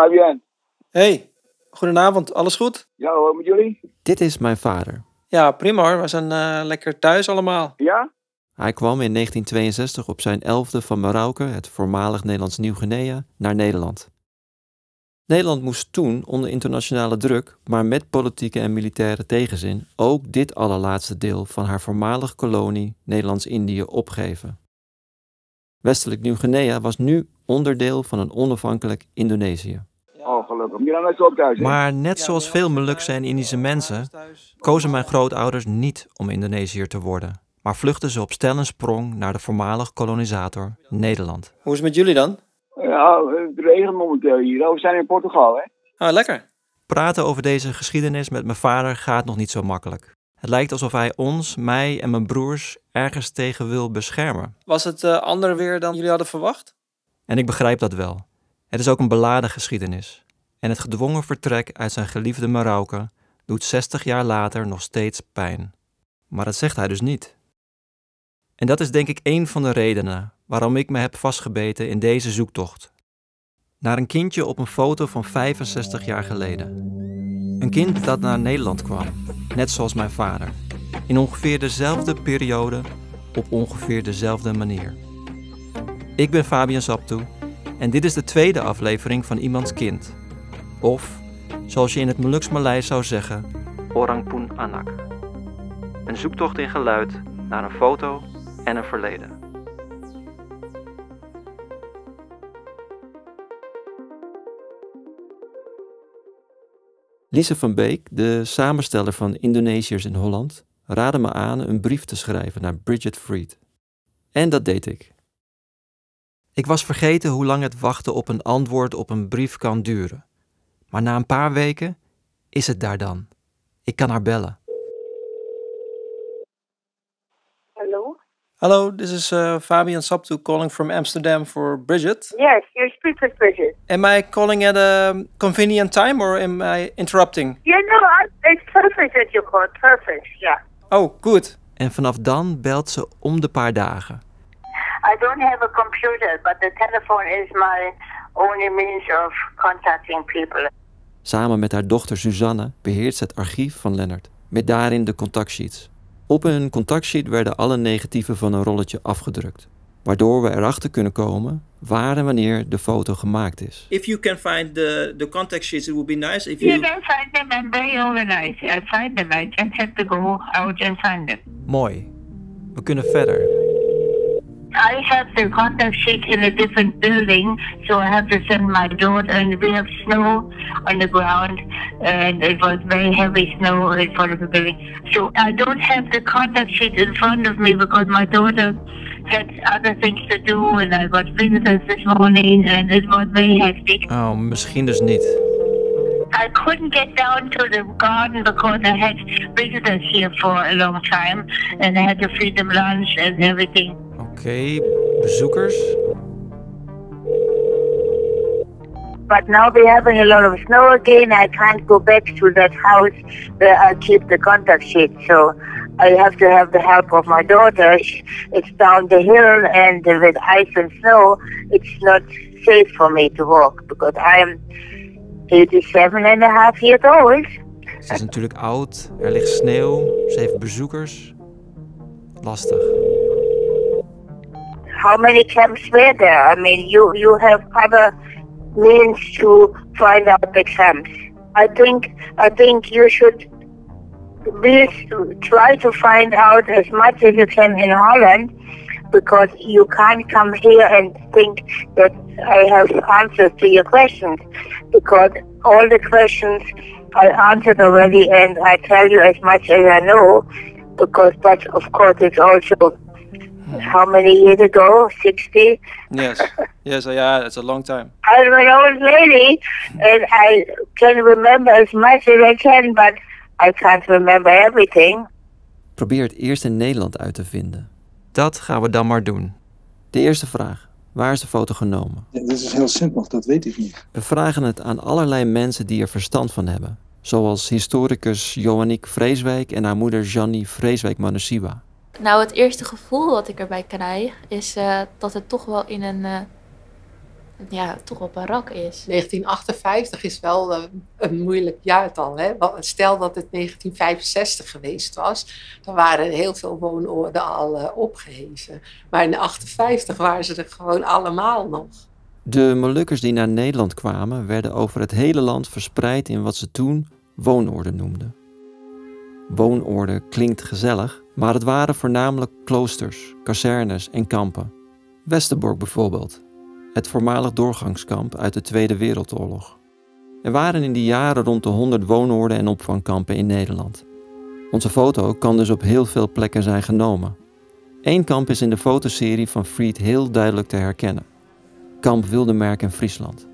Fabian. Hey, goedenavond. Alles goed? Ja hoor, met jullie? Dit is mijn vader. Ja, prima hoor. We zijn eh, lekker thuis allemaal. Ja? Hij kwam in 1962 op zijn elfde van Marokko, het voormalig Nederlands Nieuw-Guinea, naar Nederland. Nederland moest toen onder internationale druk, maar met politieke en militaire tegenzin, ook dit allerlaatste deel van haar voormalige kolonie Nederlands-Indië opgeven. Westelijk Nieuw-Guinea was nu onderdeel van een onafhankelijk Indonesië. Oh, gelukkig. Maar net zoals veel Molukse en Indische mensen kozen mijn grootouders niet om Indonesiër te worden, maar vluchtten ze op stel en sprong naar de voormalig kolonisator Nederland. Hoe is het met jullie dan? Ja, het regent momenteel hier. Oh, We zijn in Portugal, hè? Ah, lekker. Praten over deze geschiedenis met mijn vader gaat nog niet zo makkelijk. Het lijkt alsof hij ons, mij en mijn broers ergens tegen wil beschermen. Was het eh ander weer dan jullie hadden verwacht? En ik begrijp dat wel. Het is ook een beladen geschiedenis. En het gedwongen vertrek uit zijn geliefde Marokko doet 60 jaar later nog steeds pijn. Maar dat zegt hij dus niet. En dat is denk ik een van de redenen waarom ik me heb vastgebeten in deze zoektocht. Naar een kindje op een foto van 65 jaar geleden. Een kind dat naar Nederland kwam, net zoals mijn vader. In ongeveer dezelfde periode, op ongeveer dezelfde manier. Ik ben Fabian Saptoe en dit is de tweede aflevering van Iemands Kind. Of, zoals je in het Moluks Maleis zou zeggen, Orang Poen Anak. Een zoektocht in geluid naar een foto en een verleden. Lise van Beek, de samensteller van Indonesiërs in Holland, raadde me aan een brief te schrijven naar Bridget Freed. En dat deed ik. Ik was vergeten hoe lang het wachten op een antwoord op een brief kan duren. Maar na een paar weken is het daar dan. Ik kan haar bellen. Hello? Hallo, this is uh, Fabian Saptu calling from Amsterdam for Bridget. Yes, you speak with Bridget. Am I calling at a convenient time or am I interrupting? Yeah, no, I, it's perfect that you called. Perfect, yeah. Oh, good. En vanaf dan belt ze om de paar dagen. I don't have a computer, but the telephone is my only means of contacting people. Samen met haar dochter Suzanne beheert ze het archief van Lennart, met daarin de contactsheets. Op een contactsheet werden alle negatieven van een rolletje afgedrukt, waardoor we erachter kunnen komen waar en wanneer de foto gemaakt is. If you can find the, the contact sheets, it would be nice if You can find them. I'm very organized. I find them. I just have to go out and find them. Mooi. We kunnen verder. I have the contact sheet in a different building, so I have to send my daughter, and we have snow on the ground, and it was very heavy snow in front of the building. So I don't have the contact sheet in front of me because my daughter had other things to do, and I got visitors this morning, and it was very hectic. Oh, misschien dus niet. I couldn't get down to the garden because I had visitors here for a long time, and I had to feed them lunch and everything. Oké, bezoekers. But now we're having a lot of snow again. I can't go back to that house where I keep the contact sheet. So I have to have the help of my daughter. It's down the hill and with ice and snow, it's not safe for me to walk because I am 87 and a half years old. Ze is natuurlijk oud, er ligt sneeuw, ze heeft bezoekers. Lastig. How many camps were there? I mean, you, you have other means to find out the camps. I think I think you should please try to find out as much as you can in Holland because you can't come here and think that I have answers to your questions because all the questions I answered already and I tell you as much as I know because but of course it's also how many years ago? 60? Yes. yes, yeah, that's a long time. I'm an old lady and I can remember as much as I can, but I can't remember everything. Probeer het eerst in Nederland uit te vinden. Dat gaan we dan maar doen. De eerste vraag. Waar is de foto genomen? Ja, dat is heel simpel, dat weet ik niet. We vragen het aan allerlei mensen die er verstand van hebben. Zoals historicus Johanniek Vreeswijk en haar moeder Jannie Vreeswijk-Manusiwa. Nou, het eerste gevoel wat ik erbij krijg is eh, dat het toch wel in een, eh, ja, toch wel barak is. 1958 is wel eh, een moeilijk jaartal. Hè? Stel dat het 1965 geweest was, dan waren heel veel woonorden al eh, opgeheven. Maar in 58 waren ze er gewoon allemaal nog. De Molukkers die naar Nederland kwamen, werden over het hele land verspreid in wat ze toen woonoorden noemden. Woonoorden klinkt gezellig, maar het waren voornamelijk kloosters, kazernes en kampen. Westerbork bijvoorbeeld, het voormalig doorgangskamp uit de Tweede Wereldoorlog. Er waren in die jaren rond de 100 woonoorden en opvangkampen in Nederland. Onze foto kan dus op heel veel plekken zijn genomen. Eén kamp is in de fotoserie van Fried heel duidelijk te herkennen. Kamp Wildemerk in Friesland.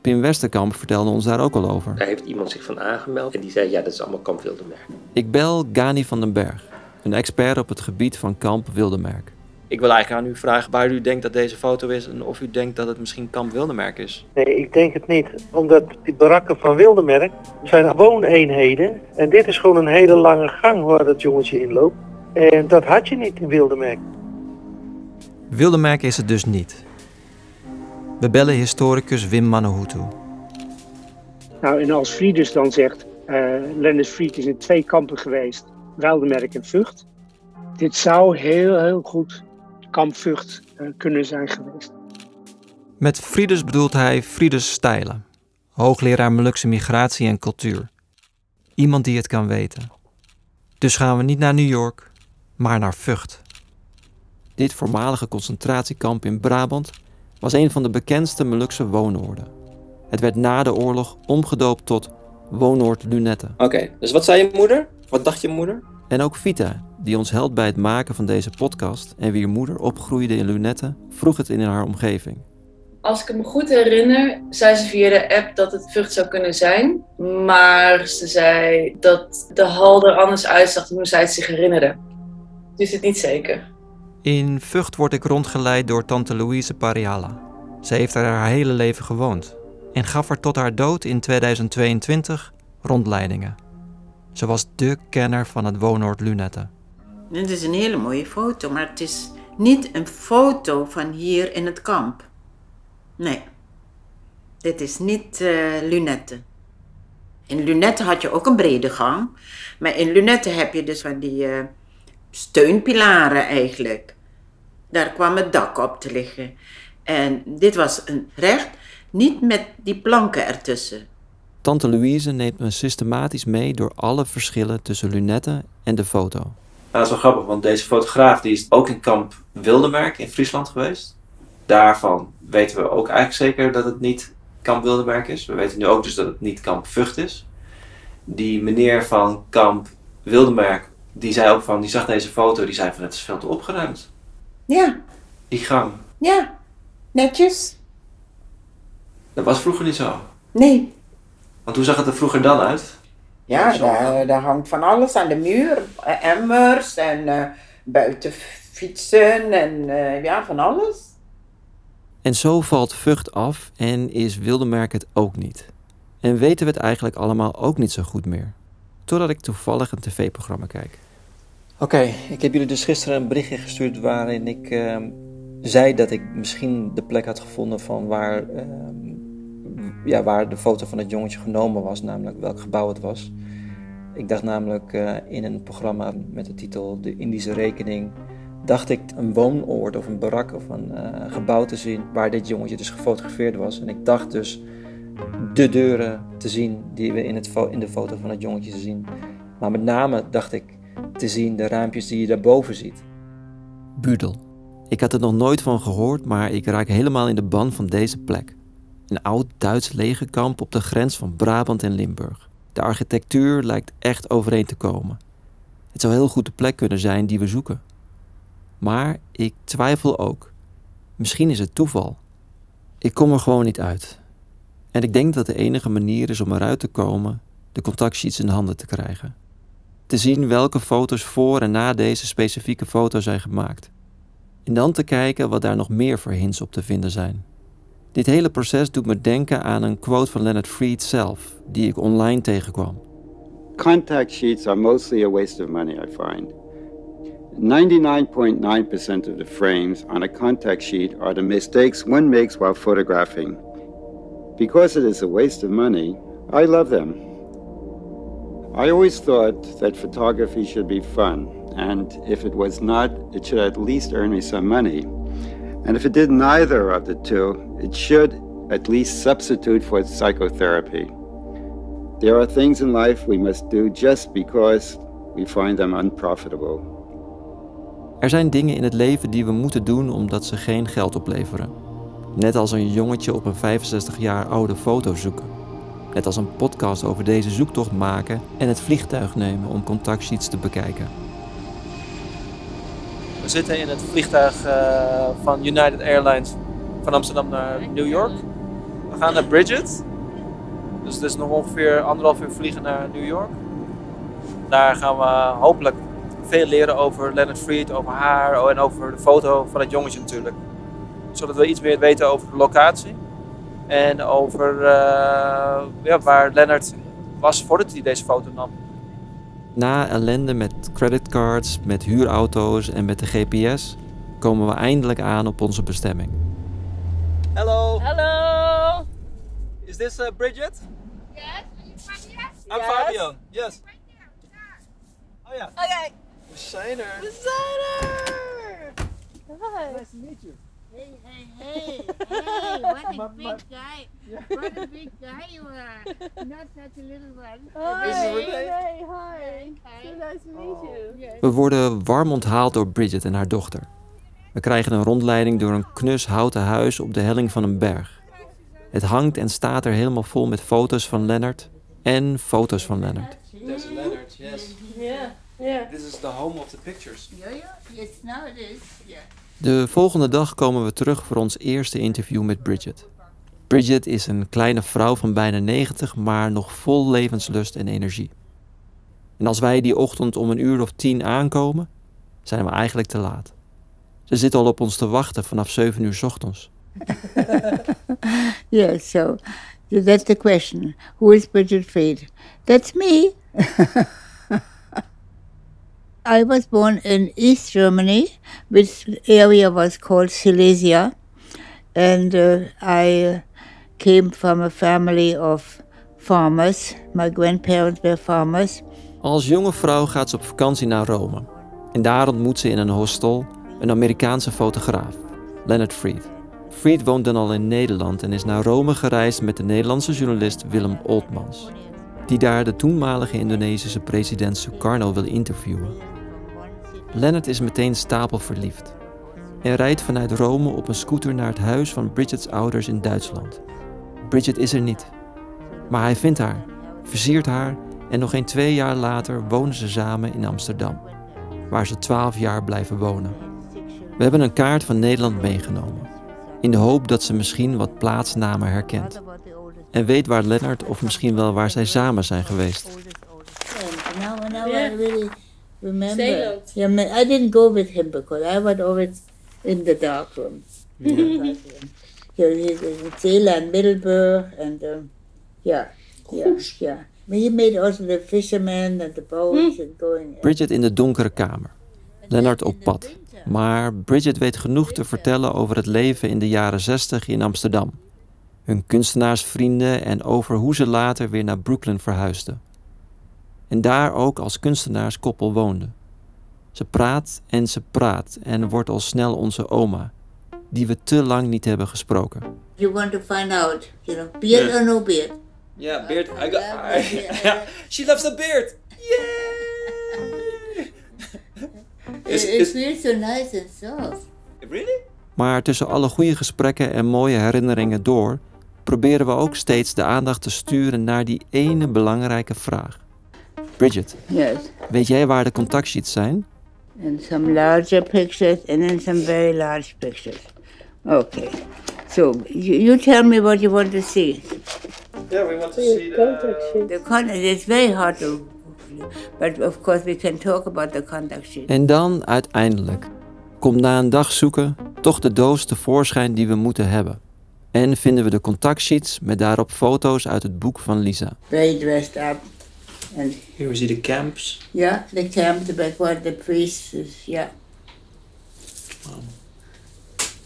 Pim Westerkamp vertelde ons daar ook al over. Daar heeft iemand zich van aangemeld en die zei, ja, dat is allemaal kamp Wildemerk. Ik bel Gani van den Berg, een expert op het gebied van kamp Wildemerk. Ik wil eigenlijk aan u vragen waar u denkt dat deze foto is en of u denkt dat het misschien kamp Wildemerk is. Nee, ik denk het niet. Omdat die barakken van Wildemerk zijn wooneenheden. En dit is gewoon een hele lange gang waar dat jongetje in loopt. En dat had je niet in Wildemerk. Wildemerk is het dus niet. We bellen historicus Wim Mannehutu. Nou, en als Frieders dan zegt, eh Lennis Fried is in twee kampen geweest, Wildemerk en Vught. Dit zou heel, heel goed kamp Vught eh, kunnen zijn geweest. Met Frieders bedoelt hij Frieders Stijlen, hoogleraar Molukse migratie en cultuur. Iemand die het kan weten. Dus gaan we niet naar New York, maar naar Vught. Dit voormalige concentratiekamp in Brabant was een van de bekendste Molukse woonoorden. Het werd na de oorlog omgedoopt tot Woonoord Lunette. Oké, dus wat zei je moeder? Wat dacht je moeder? En ook Vita, die ons helpt bij het maken van deze podcast en wier moeder opgroeide in Lunette, vroeg het in haar omgeving. Als ik het me goed herinner, zei ze via de app dat het Vught zou kunnen zijn. Maar ze zei dat de hal er anders uitzag dan hoe zij het zich herinnerde. Dus het niet zeker. In Vught word ik rondgeleid door tante Louise Pariala. Ze heeft er haar hele leven gewoond en gaf er tot haar dood in 2022 rondleidingen. Ze was dé kenner van het woonoord Lunette. Dit is een hele mooie foto, maar het is niet een foto van hier in het kamp. Nee, dit is niet eh, Lunette. In Lunette had je ook een brede gang, maar in Lunette heb je dus van die eh, steunpilaren eigenlijk. Daar kwam het dak op te liggen. En dit was een recht, niet met die planken ertussen. Tante Louise neemt me systematisch mee door alle verschillen tussen Lunette en de foto. Nou, dat is wel grappig, want deze fotograaf die is ook in kamp Wildemerk in Friesland geweest. Daarvan weten we ook eigenlijk zeker dat het niet kamp Wildemerk is. We weten nu ook dus dat het niet kamp Vught is. Die meneer van kamp Wildemerk, die zei ook van, die zag deze foto, die zei van het is veel te opgeruimd. Ja, Die gang, ja, netjes. dat was vroeger niet zo. Nee, Want hoe zag het er vroeger dan uit? ja, daar, daar hangt van alles aan de muur. Eh, Emmers en eh, buiten fietsen en eh, ja, van alles. En zo valt Vught af en is Wildemerk het ook niet. En weten we het eigenlijk allemaal ook niet zo goed meer. Totdat ik toevallig een tv-programma kijk. Oké, ik heb jullie dus gisteren een berichtje gestuurd waarin ik ehm, zei dat ik misschien de plek had gevonden van waar, ehm, ja, waar de foto van het jongetje genomen was, namelijk welk gebouw het was. Ik dacht namelijk eh, in een programma met de titel De Indische Rekening, dacht ik een woonoord of een barak of een eh, gebouw te zien waar dit jongetje dus gefotografeerd was. En ik dacht dus de deuren te zien die we in, het in de foto van het jongetje zien. Maar met name dacht ik te zien de raampjes die je daarboven ziet. Budel. Ik had er nog nooit van gehoord, maar ik raak helemaal in de ban van deze plek. Een oud Duits legerkamp op de grens van Brabant en Limburg. De architectuur lijkt echt overeen te komen. Het zou heel goed de plek kunnen zijn die we zoeken. Maar ik twijfel ook. Misschien is het toeval. Ik kom er gewoon niet uit. En ik denk dat de enige manier is om eruit te komen de contactsheets in handen te krijgen. Te zien welke foto's voor en na deze specifieke foto zijn gemaakt. En dan te kijken wat daar nog meer voor hints op te vinden zijn. Dit hele proces doet me denken aan een quote van Leonard Fried zelf, die ik online tegenkwam. Contact sheets are mostly a waste of money, I find. 99.9% of the frames on a contact sheet are the mistakes one makes while photographing. Because it is a waste of money, I love them. I always thought that photography should be fun, and if it was not, it should at least earn me some money. And if it did neither of the two, it should at least substitute for psychotherapy. There are things in life we must do just because we find them unprofitable. Er zijn dingen in het leven die we moeten doen omdat ze geen geld opleveren. Net als een jongetje op een 65 jaar oude foto zoeken. Net als een podcast over deze zoektocht maken en het vliegtuig nemen om contactsheets te bekijken. We zitten in het vliegtuig uh, van United Airlines van Amsterdam naar New York. We gaan naar Bridget. Dus het is nog ongeveer anderhalf uur vliegen naar New York. Daar gaan we hopelijk veel leren over Leonard Fried, over haar oh, en over de foto van het jongetje natuurlijk. Zodat we iets meer weten over de locatie. En over uh, ja, waar Leonard was voordat hij deze foto nam. Na ellende met creditcards, met huurauto's en met de GPS komen we eindelijk aan op onze bestemming. Hello. Hello. Is this uh, Bridget? Yes. I'm Yes. Fabian. Yes. Oh yeah. Okay. We zijn er. We zijn er. Nice to meet you. Hey, hey, hey, hey, what a big guy. What a big guy you are. Not such a little one. Hi. Renee. Renee, hi. So nice to meet you. Yes. We worden warm onthaald door Bridget en haar dochter. We krijgen een rondleiding door een knus houten huis op de helling van een berg. Het hangt en staat er helemaal vol met foto's van Leonard en foto's van Leonard. There's Leonard, yes. Yeah. Yeah. This is the home of the pictures. Yeah, yeah. Yes, now it is. Yeah. De volgende dag komen we terug voor ons eerste interview met Bridget. Bridget is een kleine vrouw van bijna 90, maar nog vol levenslust en energie. En als wij die ochtend om een uur of tien aankomen, zijn we eigenlijk te laat. Ze zit al op ons te wachten vanaf 7 uur ochtends. So, so that's the question. Who is Bridget Fried? That's me. I was born in East Germany, which area was called Silesia, and uh, I came from a family of farmers. My grandparents were farmers. Als jonge vrouw gaat ze op vakantie naar Rome. En daar ontmoet ze in een hostel een Amerikaanse fotograaf, Leonard Fried. Fried woont dan al in Nederland en is naar Rome gereisd met de Nederlandse journalist Willem Oltmans, die daar de toenmalige Indonesische president Sukarno wil interviewen. Leonard is meteen stapelverliefd en rijdt vanuit Rome op een scooter naar het huis van Bridget's ouders in Duitsland. Bridget is er niet, maar hij vindt haar, versiert haar en nog geen twee jaar later wonen ze samen in Amsterdam, waar ze twaalf jaar blijven wonen. We hebben een kaart van Nederland meegenomen, in de hoop dat ze misschien wat plaatsnamen herkent. En weet waar Leonard of misschien wel waar zij samen zijn geweest. And Yeah. Remember. Yeah, I didn't go with him because I was always in the dark room. Yeah, he's in Zeeland, Middelburg, and um, yeah, yeah, yeah. But he made also the fishermen and the boats and going. Bridget in de donkere kamer. Leonard op pad. Maar Bridget weet genoeg te vertellen over het leven in de jaren 60 in Amsterdam. Hun kunstenaarsvrienden en over hoe ze later weer naar Brooklyn verhuisden. En daar ook als kunstenaarskoppel woonden. Ze praat en ze praat en wordt al snel onze oma, die we te lang niet hebben gesproken. You want to find out, you know, beard Yeah. or no beard? Yeah, beard. I got. beard. she loves the beard. Yay! is, it is, feels so nice and soft. really? Maar tussen alle goede gesprekken en mooie herinneringen door, proberen we ook steeds de aandacht te sturen naar die ene belangrijke vraag. Bridget, Yes. weet jij waar de contactsheets zijn? and some larger pictures and then some very large pictures. Okay. So you, you tell me what you want to see. Yeah, we want to see the. The contact is very hard to, but of course we can talk about the contact sheet. En dan uiteindelijk komt na een dag zoeken toch de doos tevoorschijn die we moeten hebben. En vinden we de contactsheets met daarop foto's uit het boek van Lisa. Very dressed up. And Here we see the camps. yeah, the camp, the back where the priest is, yeah.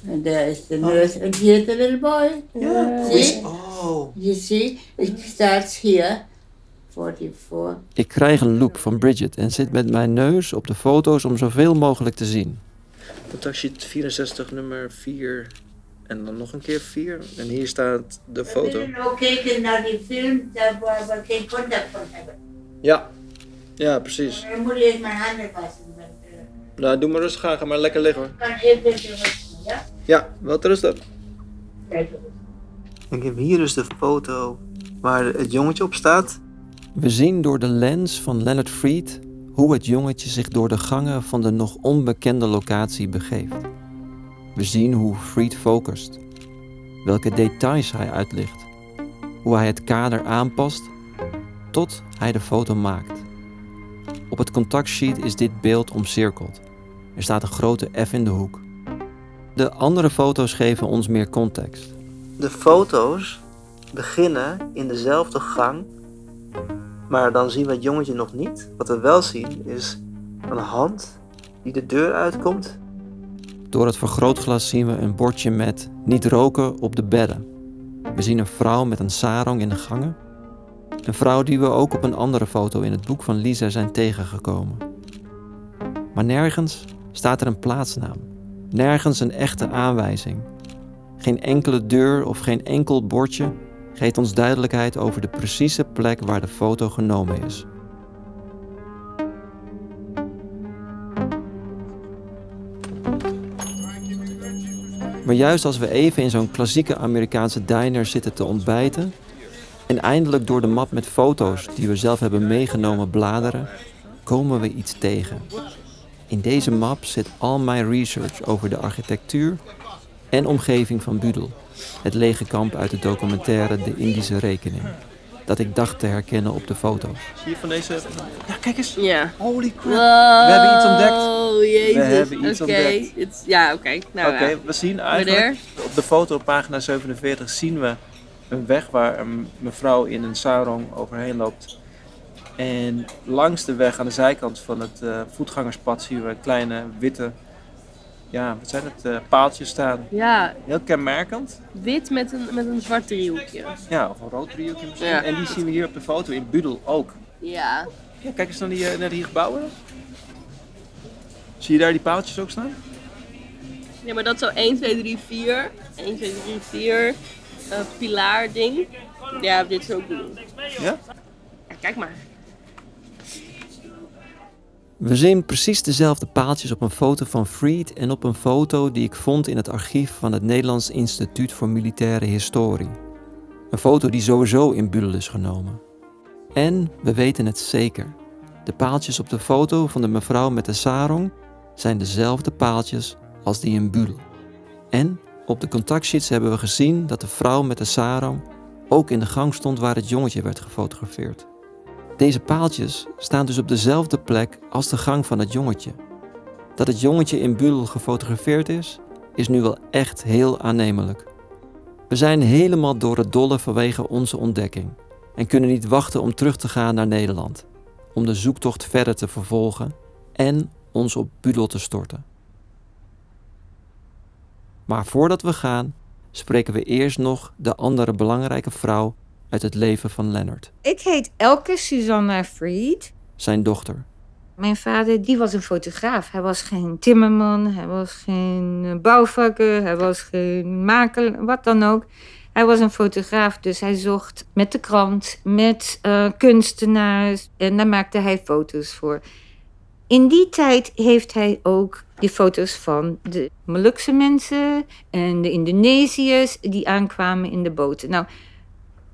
And there is the nurse, and here's the little boy. Yeah. See? Oh. You see, it starts here, 44. Ik krijg een loop van Bridget en zit met mijn neus op de foto's om zoveel mogelijk te zien. Contactsheet 64, nummer 4. En dan nog een keer 4. En hier staat de foto. We willen ook kijken naar die film daar waar we geen contact van hebben. Ja. Ja, precies. Dan moet eerst mijn handen wassen. eh, Nou, doe maar rustig aan. Ga maar lekker liggen hoor. Ik even rusten, ja? Ja, wel te rusten. Kijk. Ik heb hier dus de foto waar het jongetje op staat. We zien door de lens van Leonard Fried hoe het jongetje zich door de gangen van de nog onbekende locatie begeeft. We zien hoe Fried focust, welke details hij uitlicht, hoe hij het kader aanpast tot hij de foto maakt. Op het contactsheet is dit beeld omcirkeld. Er staat een grote F in de hoek. De andere foto's geven ons meer context. De foto's beginnen in dezelfde gang. Maar dan zien we het jongetje nog niet. Wat we wel zien is een hand die de deur uitkomt. Door het vergrootglas zien we een bordje met niet roken op de bedden. We zien een vrouw met een sarong in de gangen. Een vrouw die we ook op een andere foto in het boek van Lisa zijn tegengekomen. Maar nergens staat er een plaatsnaam. Nergens een echte aanwijzing. Geen enkele deur of geen enkel bordje geeft ons duidelijkheid over de precieze plek waar de foto genomen is. Maar juist als we even in zo'n klassieke Amerikaanse diner zitten te ontbijten en eindelijk door de map met foto's die we zelf hebben meegenomen bladeren, komen we iets tegen. In deze map zit al mijn research over de architectuur en omgeving van Budel, het lege kamp uit de documentaire De Indische Rekening, dat ik dacht te herkennen op de foto's. Zie je van deze... Ja, kijk eens. Ja. Holy crap. Wow, We hebben iets ontdekt. Oh, jezus. We hebben iets ontdekt. it's- Ja, oké. Nou, Oké, ja. we zien eigenlijk op de foto op pagina 47 zien we een weg waar een mevrouw in een sarong overheen loopt. En langs de weg aan de zijkant van het eh, voetgangerspad zien we kleine witte, ja, wat zijn het, eh, paaltjes staan. Ja, Heel kenmerkend. wit met een, met een zwart driehoekje. Ja, of een rood driehoekje misschien. Ja. En die zien we hier op de foto in Budel ook. Ja. Ja, kijk eens naar die, eh, naar die gebouwen. Zie je daar die paaltjes ook staan? Ja, maar dat zo 1, 2, 3, 4. 1, 2, 3, 4. Uh, pilaar ding. Ja, dit is ook doen. Ja? Ja, kijk maar. We zien precies dezelfde paaltjes op een foto van Fried en op een foto die ik vond in het archief van het Nederlands Instituut voor Militaire Historie. Een foto die sowieso in Budel is genomen. En we weten het zeker. De paaltjes op de foto van de mevrouw met de sarong zijn dezelfde paaltjes als die in Budel. En op de contactsheets hebben we gezien dat de vrouw met de sarong ook in de gang stond waar het jongetje werd gefotografeerd. Deze paaltjes staan dus op dezelfde plek als de gang van het jongetje. Dat het jongetje in Budel gefotografeerd is, is nu wel echt heel aannemelijk. We zijn helemaal door het dolle vanwege onze ontdekking en kunnen niet wachten om terug te gaan naar Nederland, om de zoektocht verder te vervolgen en ons op Budel te storten. Maar voordat we gaan, spreken we eerst nog de andere belangrijke vrouw uit het leven van Leonard, Ik heet Elke Susanna Fried. zijn dochter. Mijn vader die was een fotograaf. Hij was geen timmerman, hij was geen eh, bouwvakker, hij was geen makelaar, wat dan ook. Hij was een fotograaf, dus hij zocht met de krant, met eh, kunstenaars en daar maakte hij foto's voor. In die tijd heeft hij ook die foto's van de Molukse mensen en de Indonesiërs die aankwamen in de boten. Nou,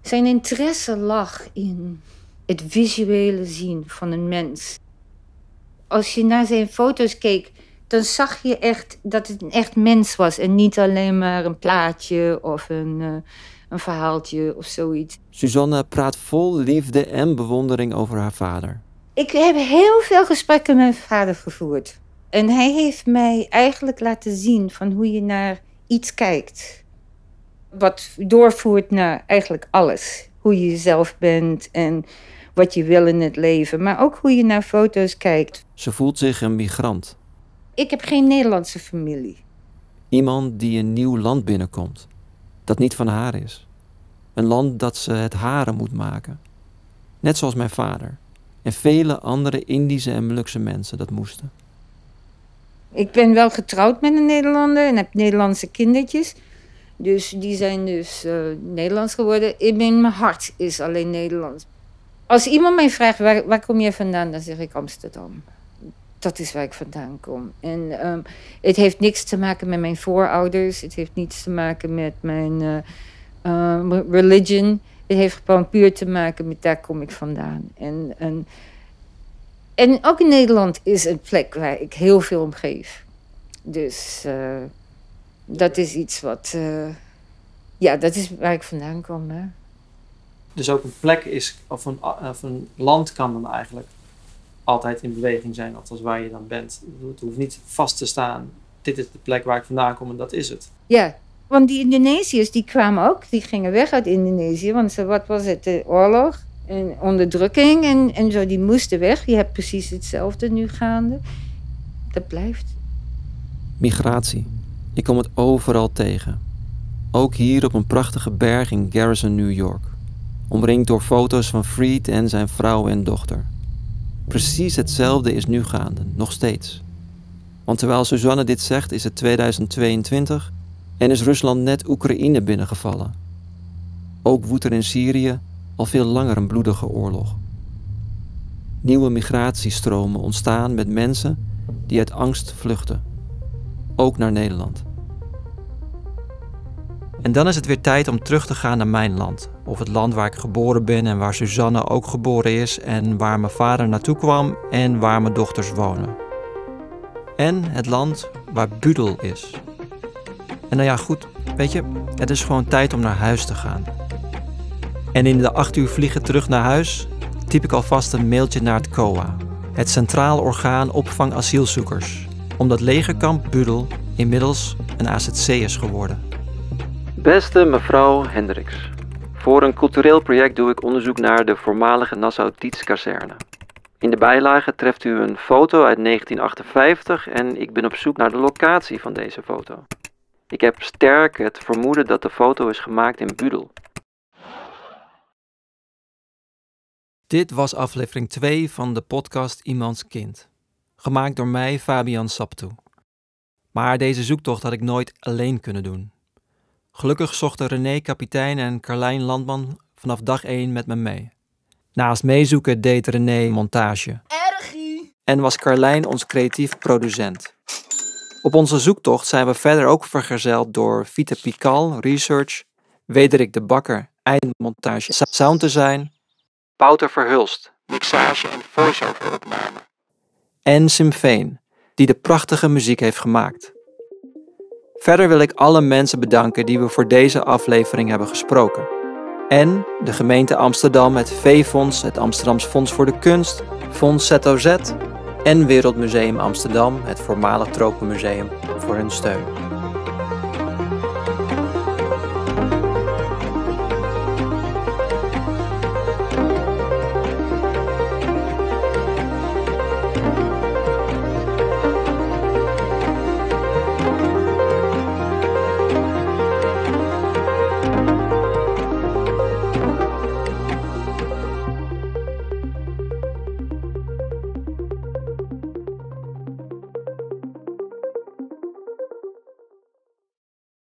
zijn interesse lag in het visuele zien van een mens. Als je naar zijn foto's keek, dan zag je echt dat het een echt mens was en niet alleen maar een plaatje of een, eh, een verhaaltje of zoiets. Suzanne praat vol liefde en bewondering over haar vader. Ik heb heel veel gesprekken met mijn vader gevoerd. En hij heeft mij eigenlijk laten zien van hoe je naar iets kijkt. Wat doorvoert naar eigenlijk alles. Hoe je jezelf bent en wat je wil in het leven, maar ook hoe je naar foto's kijkt. Ze voelt zich een migrant. Ik heb geen Nederlandse familie. Iemand die een nieuw land binnenkomt, dat niet van haar is. Een land dat ze het hare moet maken. Net zoals mijn vader en vele andere Indische en Molukse mensen dat moesten. Ik ben wel getrouwd met een Nederlander en heb Nederlandse kindertjes. Dus die zijn dus uh, Nederlands geworden. In mijn hart is alleen Nederlands. Als iemand mij vraagt waar, waar kom je vandaan, dan zeg ik Amsterdam. Dat is waar ik vandaan kom. En um, het heeft niks te maken met mijn voorouders. Het heeft niets te maken met mijn uh, religion. Het heeft gewoon puur te maken met daar kom ik vandaan. En, en, en ook in Nederland is een plek waar ik heel veel om geef. Dus uh, dat is iets wat. Uh, ja, dat is waar ik vandaan kom. Hè. Dus ook een plek is, of een, of een land kan dan eigenlijk altijd in beweging zijn, althans waar je dan bent. Het hoeft niet vast te staan. Dit is de plek waar ik vandaan kom en dat is het. Ja, want die Indonesiërs die kwamen ook, die gingen weg uit Indonesië. Want ze, wat was het, de oorlog en onderdrukking en, en zo, die moesten weg. Je hebt precies hetzelfde nu gaande. Dat blijft. Migratie. Je komt het overal tegen. Ook hier op een prachtige berg in Garrison, New York. Omringd door foto's van Freed en zijn vrouw en dochter. Precies hetzelfde is nu gaande, nog steeds. Want terwijl Suzanne dit zegt, is het 2022 en is Rusland net Oekraïne binnengevallen. Ook woedt er in Syrië al veel langer een bloedige oorlog. Nieuwe migratiestromen ontstaan met mensen die uit angst vluchten, ook naar Nederland. En dan is het weer tijd om terug te gaan naar mijn land. Of het land waar ik geboren ben en waar Suzanne ook geboren is en waar mijn vader naartoe kwam en waar mijn dochters wonen. En het land waar Budel is. En nou ja, goed, weet je, het is gewoon tijd om naar huis te gaan. En in de acht uur vliegen terug naar huis typ ik alvast een mailtje naar het COA, het Centraal Orgaan Opvang Asielzoekers, omdat legerkamp Budel inmiddels een AZC is geworden. Beste mevrouw Hendricks, voor een cultureel project doe ik onderzoek naar de voormalige Nassau-Dietz-kazerne. In de bijlage treft u een foto uit 1958 en ik ben op zoek naar de locatie van deze foto. Ik heb sterk het vermoeden dat de foto is gemaakt in Budel. Dit was aflevering 2 van de podcast Iemands Kind. Gemaakt door mij, Fabian Saptoe. Maar deze zoektocht had ik nooit alleen kunnen doen. Gelukkig zochten René Kapitein en Carlijn Landman vanaf dag 1 met me mee. Naast meezoeken deed René montage. Ergie! En was Carlijn ons creatief producent. Op onze zoektocht zijn we verder ook vergezeld door Vita Pikal, Research, Wederik de Bakker, eindmontage, sound design, Wouter Verhulst, mixage en voice-over opname. En Simfeen, die de prachtige muziek heeft gemaakt. Verder wil ik alle mensen bedanken die we voor deze aflevering hebben gesproken. En de gemeente Amsterdam, het V-Fonds, het Amsterdams Fonds voor de Kunst, Fonds ZOZ en Wereldmuseum Amsterdam, het voormalig Tropenmuseum, voor hun steun.